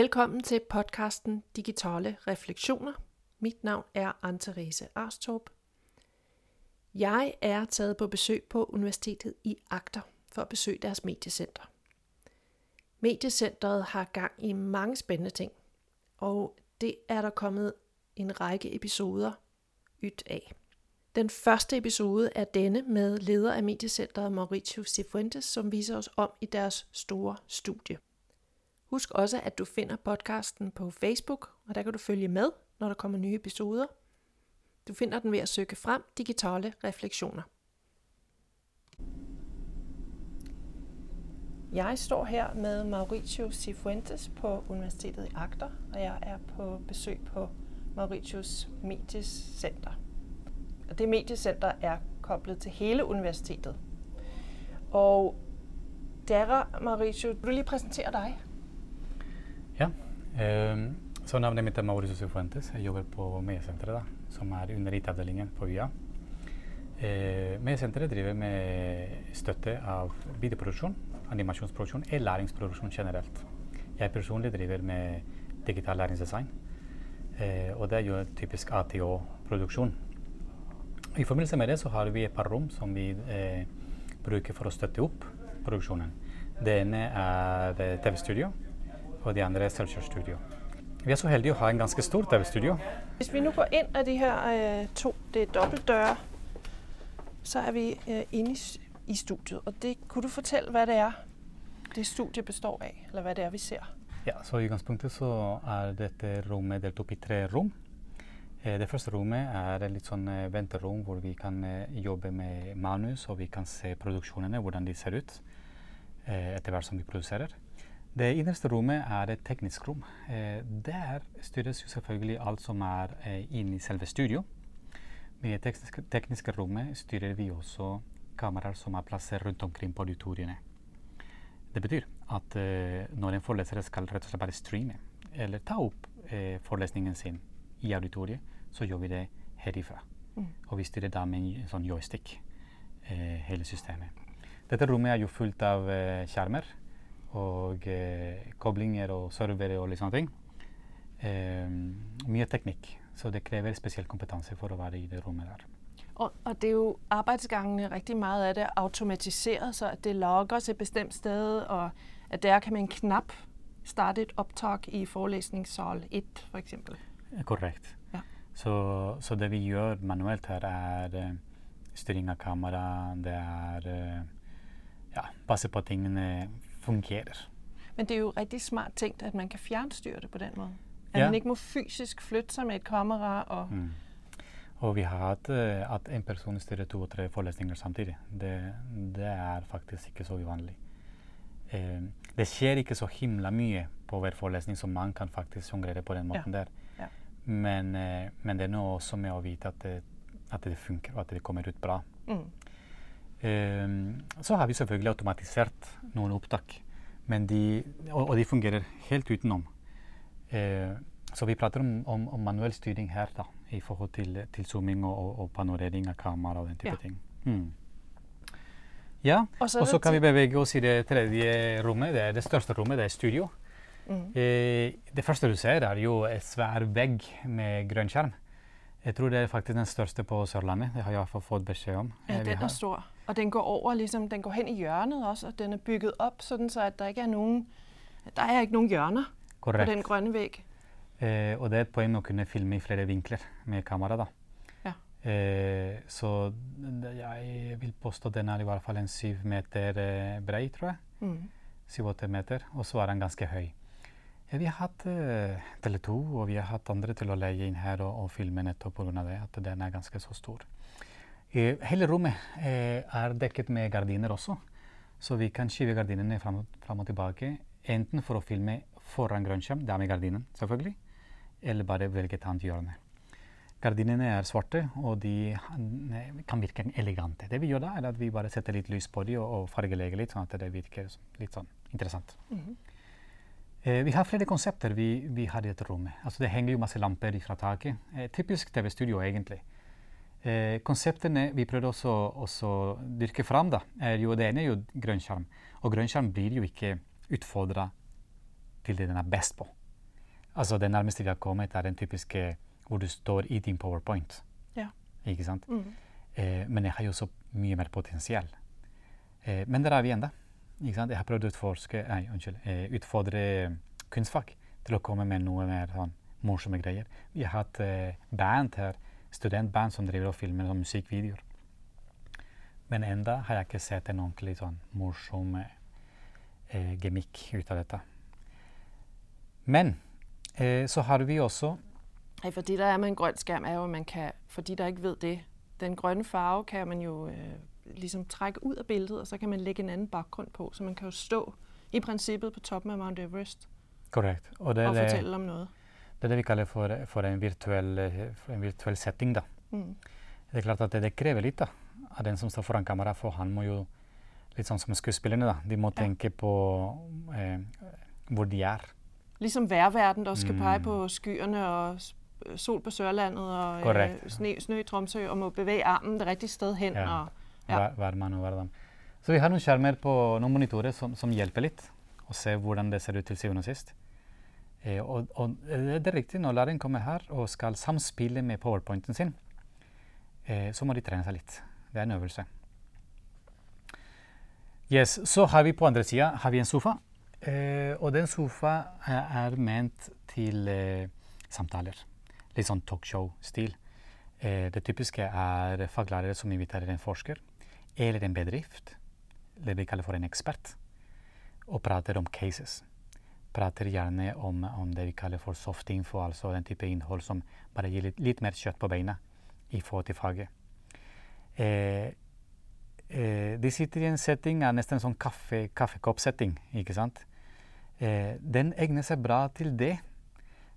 Velkommen til podcasten Digitale Refleksioner. Mit navn er Anne-Therese Arstorp. Jeg er taget på besøg på Universitetet i Agder for at besøge deres mediecenter. Mediecentret har gang i mange spændende ting, og det er der kommet en række episoder ydt af. Den første episode er denne med leder af mediecentret Mauricio Cifuentes, som viser os om i deres store studie. Husk også, at du finder podcasten på Facebook, og der kan du følge med, når der kommer nye episoder. Du finder den ved at søge frem digitale refleksioner. Jeg står her med Mauricio Cifuentes på Universitetet i Agder, og jeg er på besøg på Mauritius Mediecenter. Og det mediecenter er koblet til hele universitetet. Og Dara Mauricio, vil du lige præsentere dig? Eh, så navnet mitt er Mauricio Cifuentes. Jeg jobber på Mediesenteret, som er under IT-avdelingen på UiA. Eh, Mediesenteret driver med støtte av videoproduksjon, animasjonsproduksjon og læringsproduksjon generelt. Jeg personlig driver med digital læringsdesign, eh, og det er jo typisk ATO-produksjon. I forbindelse med det så har vi et par rom som vi eh, bruker for å støtte opp produksjonen. Det ene er eh, TV-studio, og de andre er selvkjørstudio. Vi er så heldige å ha en ganske stor TV-studio. Hvis vi nå går inn av de her øh, to, det er dobbeltdører, så er vi inne i, studiet. Og det, kunne du fortelle hva det er, det studiet består av, eller hva det er, vi ser? Ja, så I utgangspunktet så er dette rommet delt opp i tre rom. Eh, Det første rommet er et litt sånn eh, venterom hvor vi kan eh, jobbe med manus og vi kan se produksjonene, hvordan de ser ut etter hvert som vi produserer. Det innerste rommet er et teknisk rom. Eh, Der styres jo selvfølgelig alt som er eh, inne i selve studio. Med det tekniske, tekniske rommet styrer vi også kameraer som er plassert rundt omkring på auditoriene. Det betyr at eh, når en foreleser skal rett og slett bare streame eller ta opp eh, forelesningen sin i auditoriet, så gjør vi det herifra. Mm. Og vi styrer da med en sånn joystick eh, hele systemet. Dette rommet er jo fullt av eh, skjermer og eh, koblinger og servere og litt sånne ting. Eh, mye teknikk, så det krever spesiell kompetanse for å være i det rommet der. Og, og det er jo arbeidsgangene rigtig meget af det er automatiseret, så at det logger seg et bestemt sted, og at der kan man knap starte et optag i forelæsningssal 1 for eksempel. Eh, Korrekt. Ja. Så, så det vi gjør manuelt her, er eh, styring av kamera, det er eh, ja, passe på tingene fungerer. Men det er jo rigtig smart tænkt, at man kan fjernstyre det på den måde. At Ja. man ikke må fysisk flytte sig med et kamera. Og, Mm. Og vi har hatt eh, at en person styrer to og tre forelesninger samtidig. Det, det er faktisk ikke så uvanlig. Eh, det skjer ikke så himla mye på hver forelesning som man kan faktisk fungere på den måten der. Ja. Men, eh, men det er noe også med å vite at det, at det funker, og at det kommer ut bra. Mm. Ehm, så har vi selvfølgelig automatisert noen opptak, men de, og, og de fungerer helt utenom. Eh, så vi prater om, om, om manuell styring her da, i forhold til, til zooming og, og, panorering av kamera og den type Ja. ting. Mm. Ja, Og så kan vi bevege oss i det tredje rommet. Det er det største rommet, det er studio. Mm. Eh, det første du ser, er jo et svær vegg med grønn skjerm. Jeg tror det er faktisk den største på Sørlandet. Det har jeg fått beskjed om. Ja, den er stor. Og den går over, liksom, den går hen i hjørnet også, og den er bygget opp sånn så at der ikke er noen, der er ikke noen hjørner Correct. på den grønne væg. Eh, og det er et poeng å kunne filme i flere vinkler med kamera. da. Ja. Eh, så jeg vil påstå den er i hvert fall en syv meter eh, brei, tror jeg. Mm. Syv-åtte meter. Og så er den ganske høy. Eh, vi har hatt eh, Tele2 og vi har hatt andre til å leie inn her og, og filme nettopp pga. det, at den er ganske så stor. Eh, hele rommet eh, er dekket med gardiner også, så vi kan skyve gardinene fram, fram og tilbake. Enten for å filme foran grønnskjerm, det er med gardinen selvfølgelig, eller bare velge et annet hjørne. Gardinene er svarte, og de kan virke elegante. Det vi gjør da, er at vi bare setter litt lys på dem og, og fargelegger litt, sånn at det virker litt sånn interessant. Mm Eh, vi har flere konsepter vi, vi har i dette rommet. Altså, det henger jo masse lamper fra taket. Eh, typisk TV-studio, egentlig. Eh, konseptene vi prøvde også å dyrke fram, da, er jo det ene er jo grønnskjerm. Og grønnskjerm blir jo ikke utfordra til det den er best på. Altså Det nærmeste vi har kommet, er den typiske hvor du står i din powerpoint. Ja. Ikke sant? Mm. Eh, men jeg har jo så mye mer potensial. Eh, men der er vi ennå. Jeg har prøvd å utforske, nei, unnskyld, eh, utfordre kunstfag til å komme med noe mer sånn morsomme greier. Vi har hatt eh, band her, studentband som driver og filmer sånn musikkvideoer. Men enda har jeg ikke sett en ordentlig sånn morsom eh, gemikk ut av dette. Men eh, så har vi også hey, Fordi det er med en grønn skærm, er jo, at man kan, for de der ikke ved det, den grønne farve kan man jo øh, ligesom trække ud af billedet, og så kan man lægge en anden baggrund på, så man kan jo stå i princippet på toppen af Mount Everest Korrekt. Og det, og det, fortælle om noget. det er det vi kaller for, for, en, virtuell, eh, for en virtuell setting. da. Mm. Det er klart at det, det krever litt da, av den som står foran kamera, for han må jo Litt sånn som skuespillerne, da. De må Ja. tenke på eh, hvor de er. Ligesom værverden, der skal skal pege Mm. på skyerne og øh, sol på Sørlandet og øh, sne, snø i Tromsø, og må bevæge armen det rigtige sted hen. Ja. Og. Hver, mann og hver dam. Så vi har noen skjermer på noen monitorer som, som hjelper litt, å se hvordan det ser ut til syvende og sist. Eh, og, og eh, det er riktig, når læreren kommer her og skal samspille med powerpointen sin, eh, så må de trene seg litt. Det er en øvelse. Yes, Så har vi på andre sida en sofa. Eh, og den sofa er, er ment til eh, samtaler. Litt sånn talkshow-stil. Eh, det typiske er faglærere som inviterer en forsker eller en bedrift, det vi kaller for en ekspert, og prater om cases. Prater gjerne om, om det vi kaller for soft info, altså den type innhold som bare gir litt, litt mer kjøtt på beina i forhold til faget. Eh, eh, de sitter i en setting av nesten en sånn kaffe, kaffekoppsetting, ikke sant? Eh, den egner seg bra til det,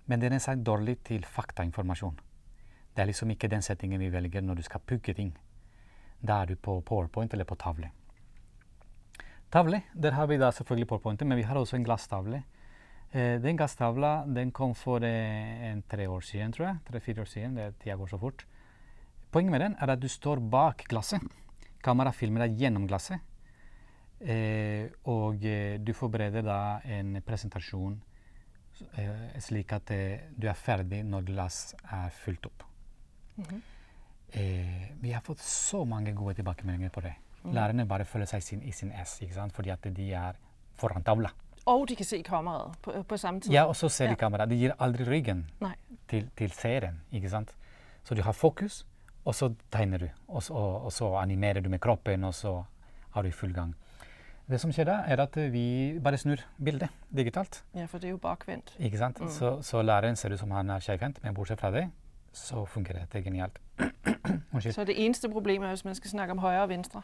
men den er seg dårlig til faktainformasjon. Det er liksom ikke den settingen vi velger når du skal pugge ting. Da er du på powerpoint eller på tavle. Tavle, der har vi da selvfølgelig powerpointet, men vi har også en glasstavle. Eh, den glasstavla den kom for eh, en tre år siden, tror jeg. Tre-fire år siden. Det, tida går så fort. Poenget med den er at du står bak glasset. Kameraet filmer deg gjennom glasset. Eh, og eh, du forbereder da en presentasjon eh, slik at du er ferdig når glass er fylt opp. Mhm. Eh, vi har fått så mange gode tilbakemeldinger på det. Lærerne bare føler seg sin, i sin ess, fordi at de er foran tavla. Og de kan se kameraet på, på samme tid. Ja, og så ser de Ja. kameraet. De gir aldri ryggen til, til seeren. ikke sant? Så du har fokus, og så tegner du. Og så, og, og så animerer du med kroppen, og så har du full gang. Det som skjer da, er at vi bare snur bildet digitalt. Ja, for det er jo bakvendt. ikke sant? Mm. Så, så læreren ser ut som han er skeivhendt, men bortsett fra det, så fungerer er genialt. Så det eneste problemet er, hvis man skal snakke om høyre og venstre.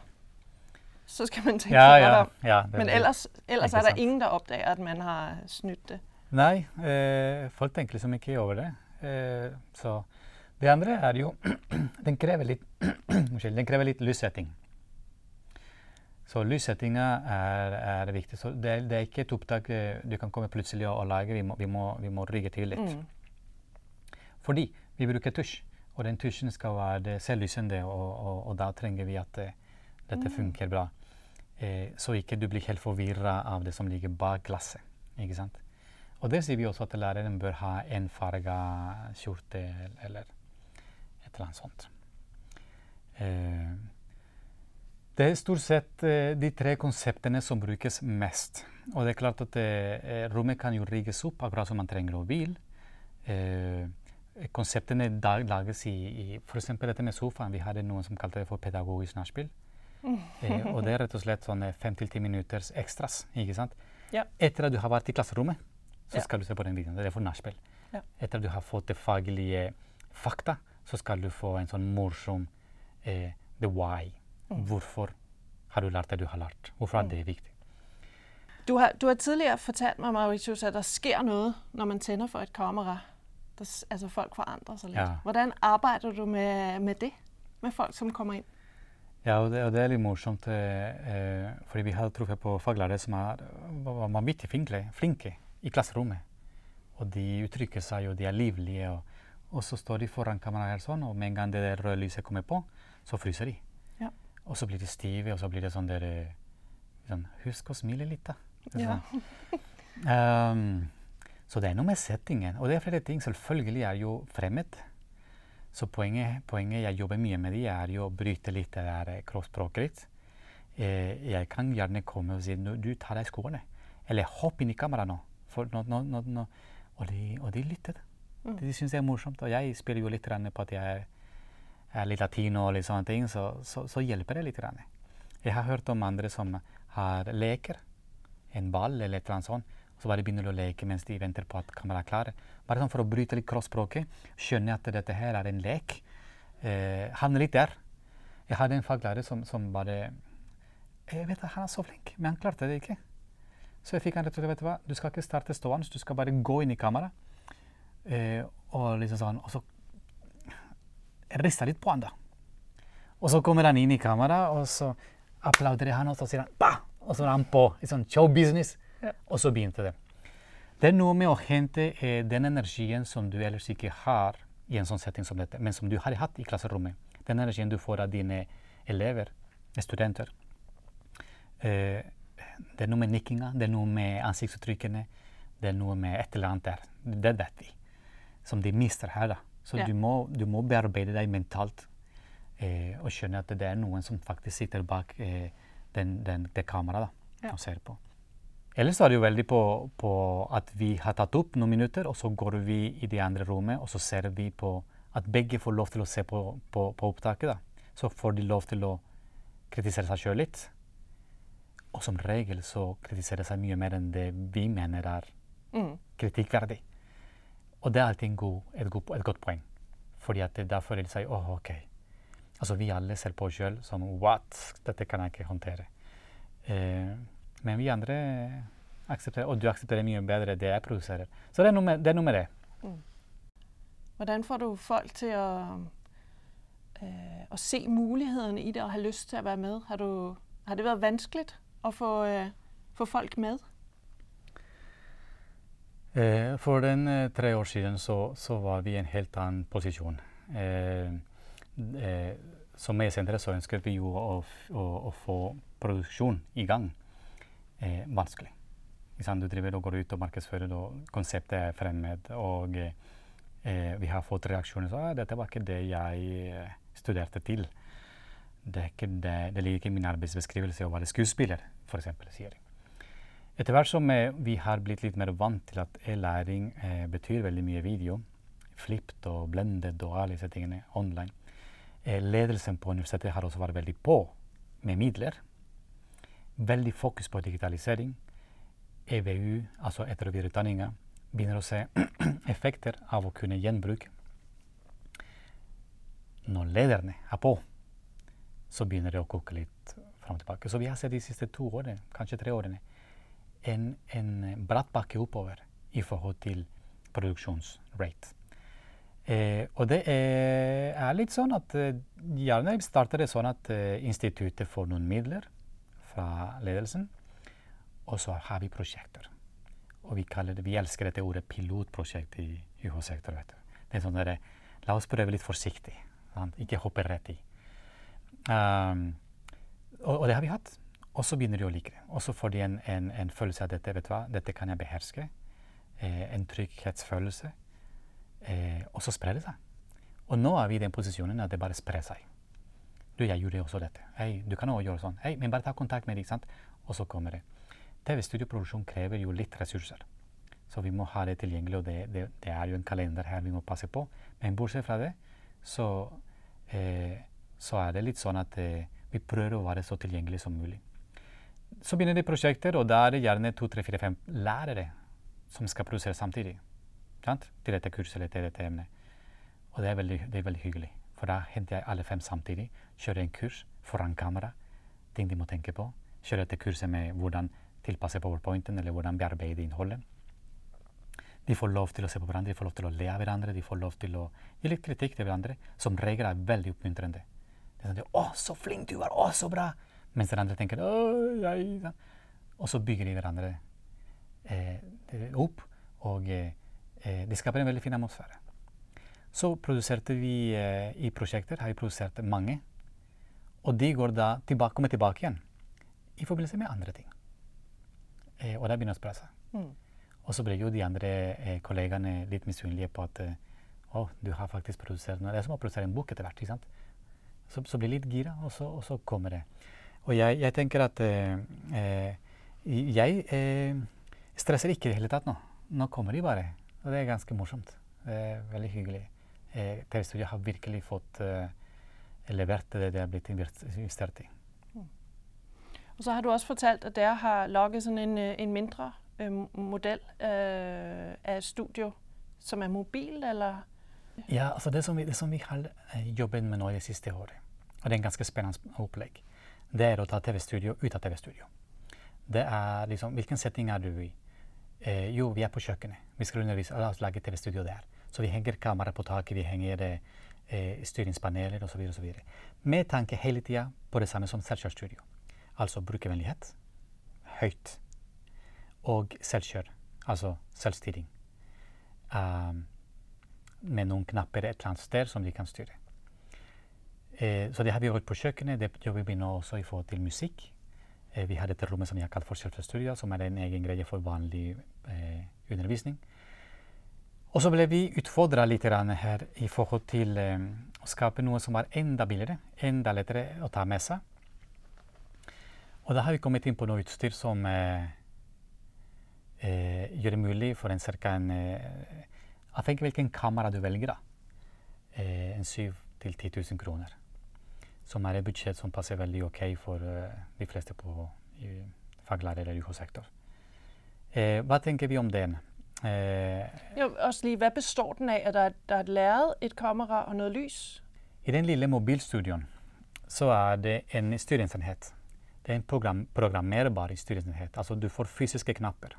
Så skal man tenke Ja, ja. ja det, Men ellers, ellers er det ingen, der oppdager at man har snytt det. Nei, eh, folk tenker liksom ikke over det. Eh, så det andre er jo Den krever litt. Den krever litt lyssetting. Så lyssettinga er, er viktig. Så det, er- det er ikke et opptak eh, du kan komme plutselig og, og lage. Vi må, vi, må, vi må rygge til litt. Mm. Fordi vi bruker tusj, og den tusjen skal være selvlysende, og, og, og da trenger vi at eh, dette funker bra. Eh, så ikke du blir helt forvirra av det som ligger bak glasset. Ikke sant? Og det sier vi også at læreren bør ha en farga skjorte eller et eller annet sånt. Eh, det er stort sett eh, de tre konseptene som brukes mest. Og det er klart at eh, rommet kan jo rigges opp akkurat som man trenger å hvile. Eh, konseptene dag, lages i, i f.eks. dette med sofaen. Vi hadde noen som kalte det for pedagogisk nachspiel. Eh, og det er rett og slett sånne fem til ti minutters ekstras. ikke sant? Ja. Etter at du har vært i klasserommet, så Ja. skal du se på den videoen. Det er for nachspiel. Ja. Etter at du har fått det faglige fakta, så skal du få en sånn morsom eh, the why. Mm. Hvorfor har du lært det du har lært? Hvorfor er det viktig? Du har, du har tidligere fortalt meg Mauritius, at der sker noe når man tænder for et kamera. Der, altså folk forandrer sig lidt. Ja. Hvordan arbejder du med, med det? Med folk, som kommer ind? Ja, og det, og det er litt morsomt, eh, eh, fordi vi har truffet på faglærere som er var vanvittig flinke, flinke i klasserommet. Og de uttrykker seg, og de er livlige. Og, og så står de foran kameraet her sånn, og med en gang det der røde lyset kommer på, så fryser de. Ja. Og så blir de stive, og så blir det sånn der eh, sånn, Husk å smile litt, da. Det er Ja. sånn. Så det er noe med settingen. Og det er flere ting. Selvfølgelig er jo fremmed. Så poenget, poenget jeg jobber mye med, de er jo å bryte litt det der kroppsspråket litt. Eh, jeg kan gjerne komme og si du tar deg skoene. Eller hopp inn i kameraet nå. nå, nå, nå og, de, og de lytter. Mm. De syns det er morsomt. Og jeg spiller jo litt på at jeg er litt latino og litt sånne ting, så, så, så hjelper det litt. Jeg har hørt om andre som har leker. En ball eller et eller annet sånt. Så bare begynner de å leke mens de venter på at kameraet er klare. Bare sånn for å bryte litt kroppsspråket. Skjønne at dette her er en lek. Eh, er litt der. Jeg hadde en faglærer som, som bare jeg vet at Han er så flink, men han klarte det ikke. Så jeg fikk han rett og slett vet du hva, du skal ikke starte stående, du skal bare gå inn i kameraet. Eh, og liksom sånn, og så rista litt på han, da. Og så kommer han inn i kameraet, og så applauderer han, og så sier han bah! Og så er han på i sånn showbusiness. Ja. Og så begynte det. Det er noe med å hente eh, den energien som du ellers ikke har i en sånn setting som dette, men som du har hatt i klasserommet. Den energien du får av dine elever, studenter. Eh, det er noe med nikkinga, det er noe med ansiktsuttrykkene, det er noe med et eller annet der. Det vet vi. Som de mister her, da. Så ja. du, må, du, må, bearbeide deg mentalt eh, og skjønne at det er noen som faktisk sitter bak eh, den, den, det kameraet da, ja. og ser på. Ellers er det jo veldig på, på, at vi har tatt opp noen minutter, og så går vi i det andre rommet, og så ser vi på at begge får lov til å se på, på, på opptaket. da. Så får de lov til å kritisere seg sjøl litt. Og som regel så kritiserer seg mye mer enn det vi mener er mm. kritikkverdig. Og det er alltid god, et, god, et, godt poeng. Fordi at da føler de seg åh, oh, OK. Altså vi alle ser på oss sjøl som what? Dette kan jeg ikke håndtere. Eh, men vi andre aksepterer, og du aksepterer mye bedre det jeg produserer. Så det er noe med det. Er noe med det. Mm. Hvordan får du folk til å, øh, å se mulighetene i det og ha lyst til å være med? Har, du, har det vært vanskelig? å få, øh, få folk med? Eh, for den eh, tre år siden så, så, var vi i en helt annen posisjon. Eh, eh, som mediesenter så ønsker vi jo å, å, å, få produksjon i gang. Eh, vanskelig. Du driver og går ut og markedsfører, og konseptet er fremmed. Og vi har fått reaksjoner som at dette var ikke det jeg studerte til. Det, det, det ligger ikke i min arbeidsbeskrivelse å være skuespiller, f.eks. sier de. Etter hvert som eh, vi har blitt litt mer vant til at e-læring eh, betyr veldig mye video, flipped og blendet og alle disse tingene online, eh, ledelsen på universitetet har også vært veldig på med midler. Veldig fokus på digitalisering. EVU, altså etter- og videreutdanninga, begynner å se effekter av å kunne gjenbruke. Når lederne er på, så begynner det å koke litt fram og tilbake. Så vi har sett de siste to årene, kanskje tre årene, en, en bratt bakke oppover i forhold til produksjonsrate. Eh, og det er, er, litt sånn at eh, gjerne starter det sånn at eh, instituttet får noen midler fra ledelsen, og så har vi prosjekter. Og vi, det, vi elsker dette ordet pilotprosjekt i UH-sektoren. Det er sånn der, La oss prøve litt forsiktig. Sant? Ikke hoppe rett i. Um, og, og, det har vi hatt. Og så begynner de å like det. Og så får de en, en, en, følelse av dette, vet du hva, dette kan jeg beherske. Eh, en trygghetsfølelse. Eh, og så sprer det seg. Og nå er vi i den posisjonen at det bare sprer seg. Du, jeg gjorde også dette. Hei, du kan også gjøre sånn. Hei, men bare ta kontakt med dem, sant? Og så kommer det. TV-studioproduksjon krever jo litt ressurser. Så vi må ha det tilgjengelig, og det, det, det, er jo en kalender her vi må passe på. Men bortsett fra det, så eh, så er det litt sånn at eh, vi prøver å være så tilgjengelig som mulig. Så begynner de prosjekter, og da er det gjerne to, tre, fire, fem lærere som skal produsere samtidig. Sant? Til dette kurset eller til dette emnet. Og det er, veldig, det er veldig hyggelig. For da henter jeg alle fem samtidig, kjører en kurs foran kamera, ting de må tenke på. Kjører etter kurset med hvordan tilpasse powerpointen, eller hvordan bearbeide innholdet. De får lov til å se på hverandre, de får lov til å le av hverandre, de får lov til å gi litt kritikk til hverandre. Som regel er veldig oppmuntrende. Det er sånn, 'Å, så flink du var! Å, så bra!' Mens den andre tenker 'Å, jeg Og så bygger de hverandre eh, opp, og eh, de skaper en veldig fin atmosfære. Så produserte vi eh, i prosjekter, har vi produsert mange. Og de går da tilbake, kommer tilbake igjen i forbindelse med andre ting. Eh, og det begynner seg. Mm. Og så blir jo de andre eh, kollegaene litt misunnelige på at eh, å, du har faktisk produsert noe. Det er som å produsere en bok etter hvert. ikke sant? Så, så blir litt gira, og så, og så kommer det. Og jeg, jeg tenker at eh, jeg stresser ikke i det hele tatt nå. Nå kommer de bare. Og det er ganske morsomt. Det er veldig hyggelig. Eh, TV-studiet har virkelig fått eh, levert det det har blitt investert i. Mm. Og så har du også fortalt at dere har sånn en, en mindre øh, modell øh, av studio som er mobil, eller? Ja, altså det som vi, det som vi har jobbet med nå i det siste året, og det er en ganske spennende opplegg, det er å ta TV-studio ut av TV-studio. Det er liksom Hvilken setting er du i? Eh, jo, vi er på kjøkkenet. Vi skal undervise. La oss lage TV-studio der. Så vi henger kamera på taket, vi henger eh, styringspaneler osv. osv. Med tanke hele tida på det samme som selvkjørstudio. Altså brukervennlighet, høyt, og selvkjør, altså selvstyring. Um, med noen knapper et eller annet sted som de kan styre. Eh, så det har vi gjort på kjøkkenet. Det jobber vi nå også i forhold til musikk. Eh, vi har dette rommet som vi har kalt for Selvstudier, som er en egen greie for vanlig eh, undervisning. Og så ble vi utfordra litt her i forhold til eh, å skape noe som var enda billigere, enda lettere å ta med seg. Og da har vi kommet inn på noe utstyr som eh, eh, gjør det mulig for en ca. en eh, Avhengig av hvilken kamera du velger, da. en 7 000-10 000 kroner som er et budsjett som passer veldig OK for uh, de fleste på faglærer eller UH-sektor. Uh, hva tenker vi om den? Uh, jo, også lige, Hva består den av? Er der, der er et lærred, et kamera og noe lys? I den lille mobilstudioen så er det en styringsenhet. Det er en program, programmerbar styringsenhet. Altså du får fysiske knapper.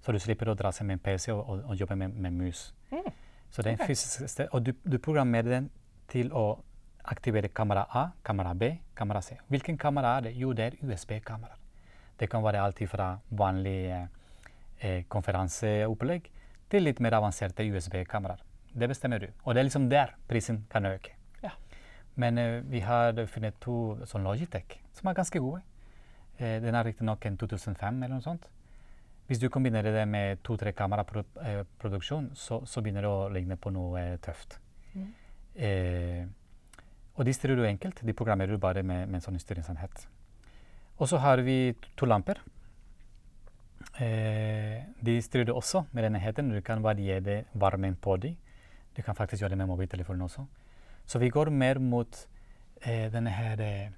Så du slipper å dra seg med en PC og, og, og jobbe med, med mus. Mm. Så det er en fysisk sted, og du, du programmerer den til å aktivere kamera A, kamera B, kamera C. Hvilken kamera er det? Jo, det er USB-kameraer. Det kan være alt fra vanlige eh, konferanseopplegg til litt mer avanserte USB-kameraer. Det bestemmer du. Og det er liksom der prisen kan øke. Ja. Men eh, vi har funnet to sånn Logitech som er ganske gode. Eh, den er riktignok en 2005 eller noe sånt. Hvis du kombinerer det med to-tre kameraproduksjon, så, så begynner det å ligne på noe tøft. Mm. Eh, og de styrer du enkelt. De programmerer du bare med, med en sånn styringsenhet. Og så har vi to lamper. Eh, de styrer også med denne enheten. Du kan variere varmen på dem. Du kan faktisk gjøre det med mobiltelefonen også. Så vi går mer mot eh, denne her eh,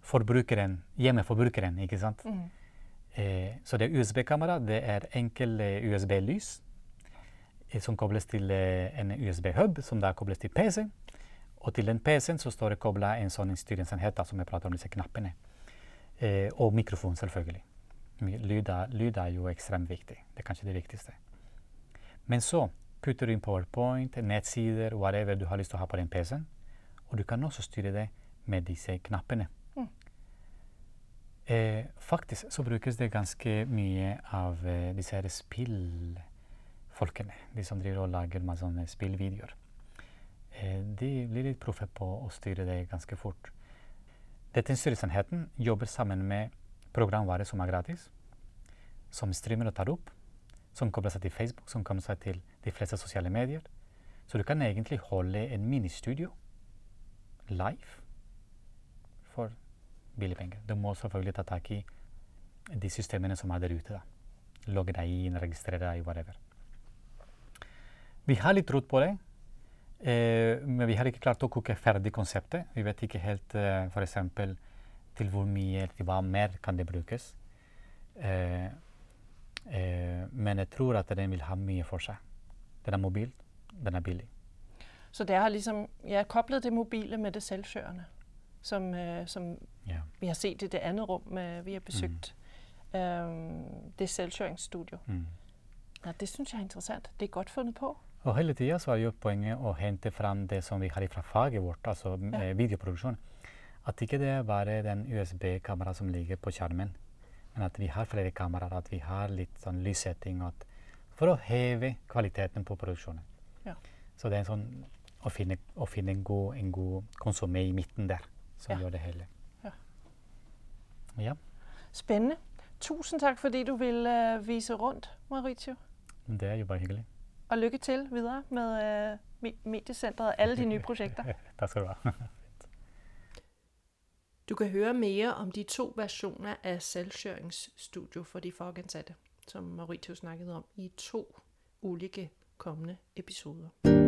forbrukeren, hjemmeforbrukeren, ikke sant? Mm. Eh, så det er USB-kamera. Det er enkel eh, USB-lys eh, som kobles til en USB-hub, som da kobles til PC. Og til den PC-en så står det kobla en sånn styringsenhet som jeg prater om disse knappene. Eh, og mikrofon, selvfølgelig. Lyd er, lyd er, jo ekstremt viktig. Det er kanskje det viktigste. Men så putter du inn PowerPoint, nettsider, whatever du har lyst til å ha på den PC-en. Og du kan også styre det med disse knappene. Mm. Eh, faktisk så brukes det ganske mye av eh, disse her spillfolkene. De som driver og lager sånne spillvideoer. Eh, de blir litt proffe på å styre det ganske fort. Dette styringsenheten jobber sammen med programvare som er gratis, som streamer og tar opp, som kobler seg til Facebook, som kommer seg til de fleste sosiale medier. Så du kan egentlig holde en ministudio live for billige penger. Du må selvfølgelig ta tak i de systemene som er der ute. da. Logge deg inn, registrere deg, whatever. Vi har litt rot på det. Eh, men vi har ikke klart å koke ferdig konseptet. Vi vet ikke helt eh, f.eks. til hvor mye til hva mer kan det brukes. Eh, eh, men jeg tror at den vil ha mye for seg. Den er mobil, den er billig. Så det har liksom ja, koblet det mobile med det selvkjørende, som, øh, som ja. vi har sett i det andre rom vi har besøkt. Mm. Um, det selvkjøringsstudio. Mm. Ja, det syns jeg er interessant. Det er godt funnet på. Og hele tida er jo poenget å hente fram det som vi har fra faget vårt, altså ja. Eh, videoproduksjon. At ikke det er bare den USB-kameraet som ligger på skjermen, men at vi har flere kameraer, at vi har litt sånn lyssetting for å heve kvaliteten på produksjonen. Ja. Så det er en sånn å finne, å finne en god, en god konsumé i midten der, som ja. gjør det hele. Ja. ja. Spennende. Tusen takk fordi du vil uh, vise rundt, Mauricio. Det er jo bare hyggelig. Og lykke til videre med uh, Mediecentret og alle de nye prosjekter. takk skal du have. du kan høre mere om de to versioner af selvkjøringsstudio for de fagansatte, som Mauricio snakkede om i to ulike kommende episoder.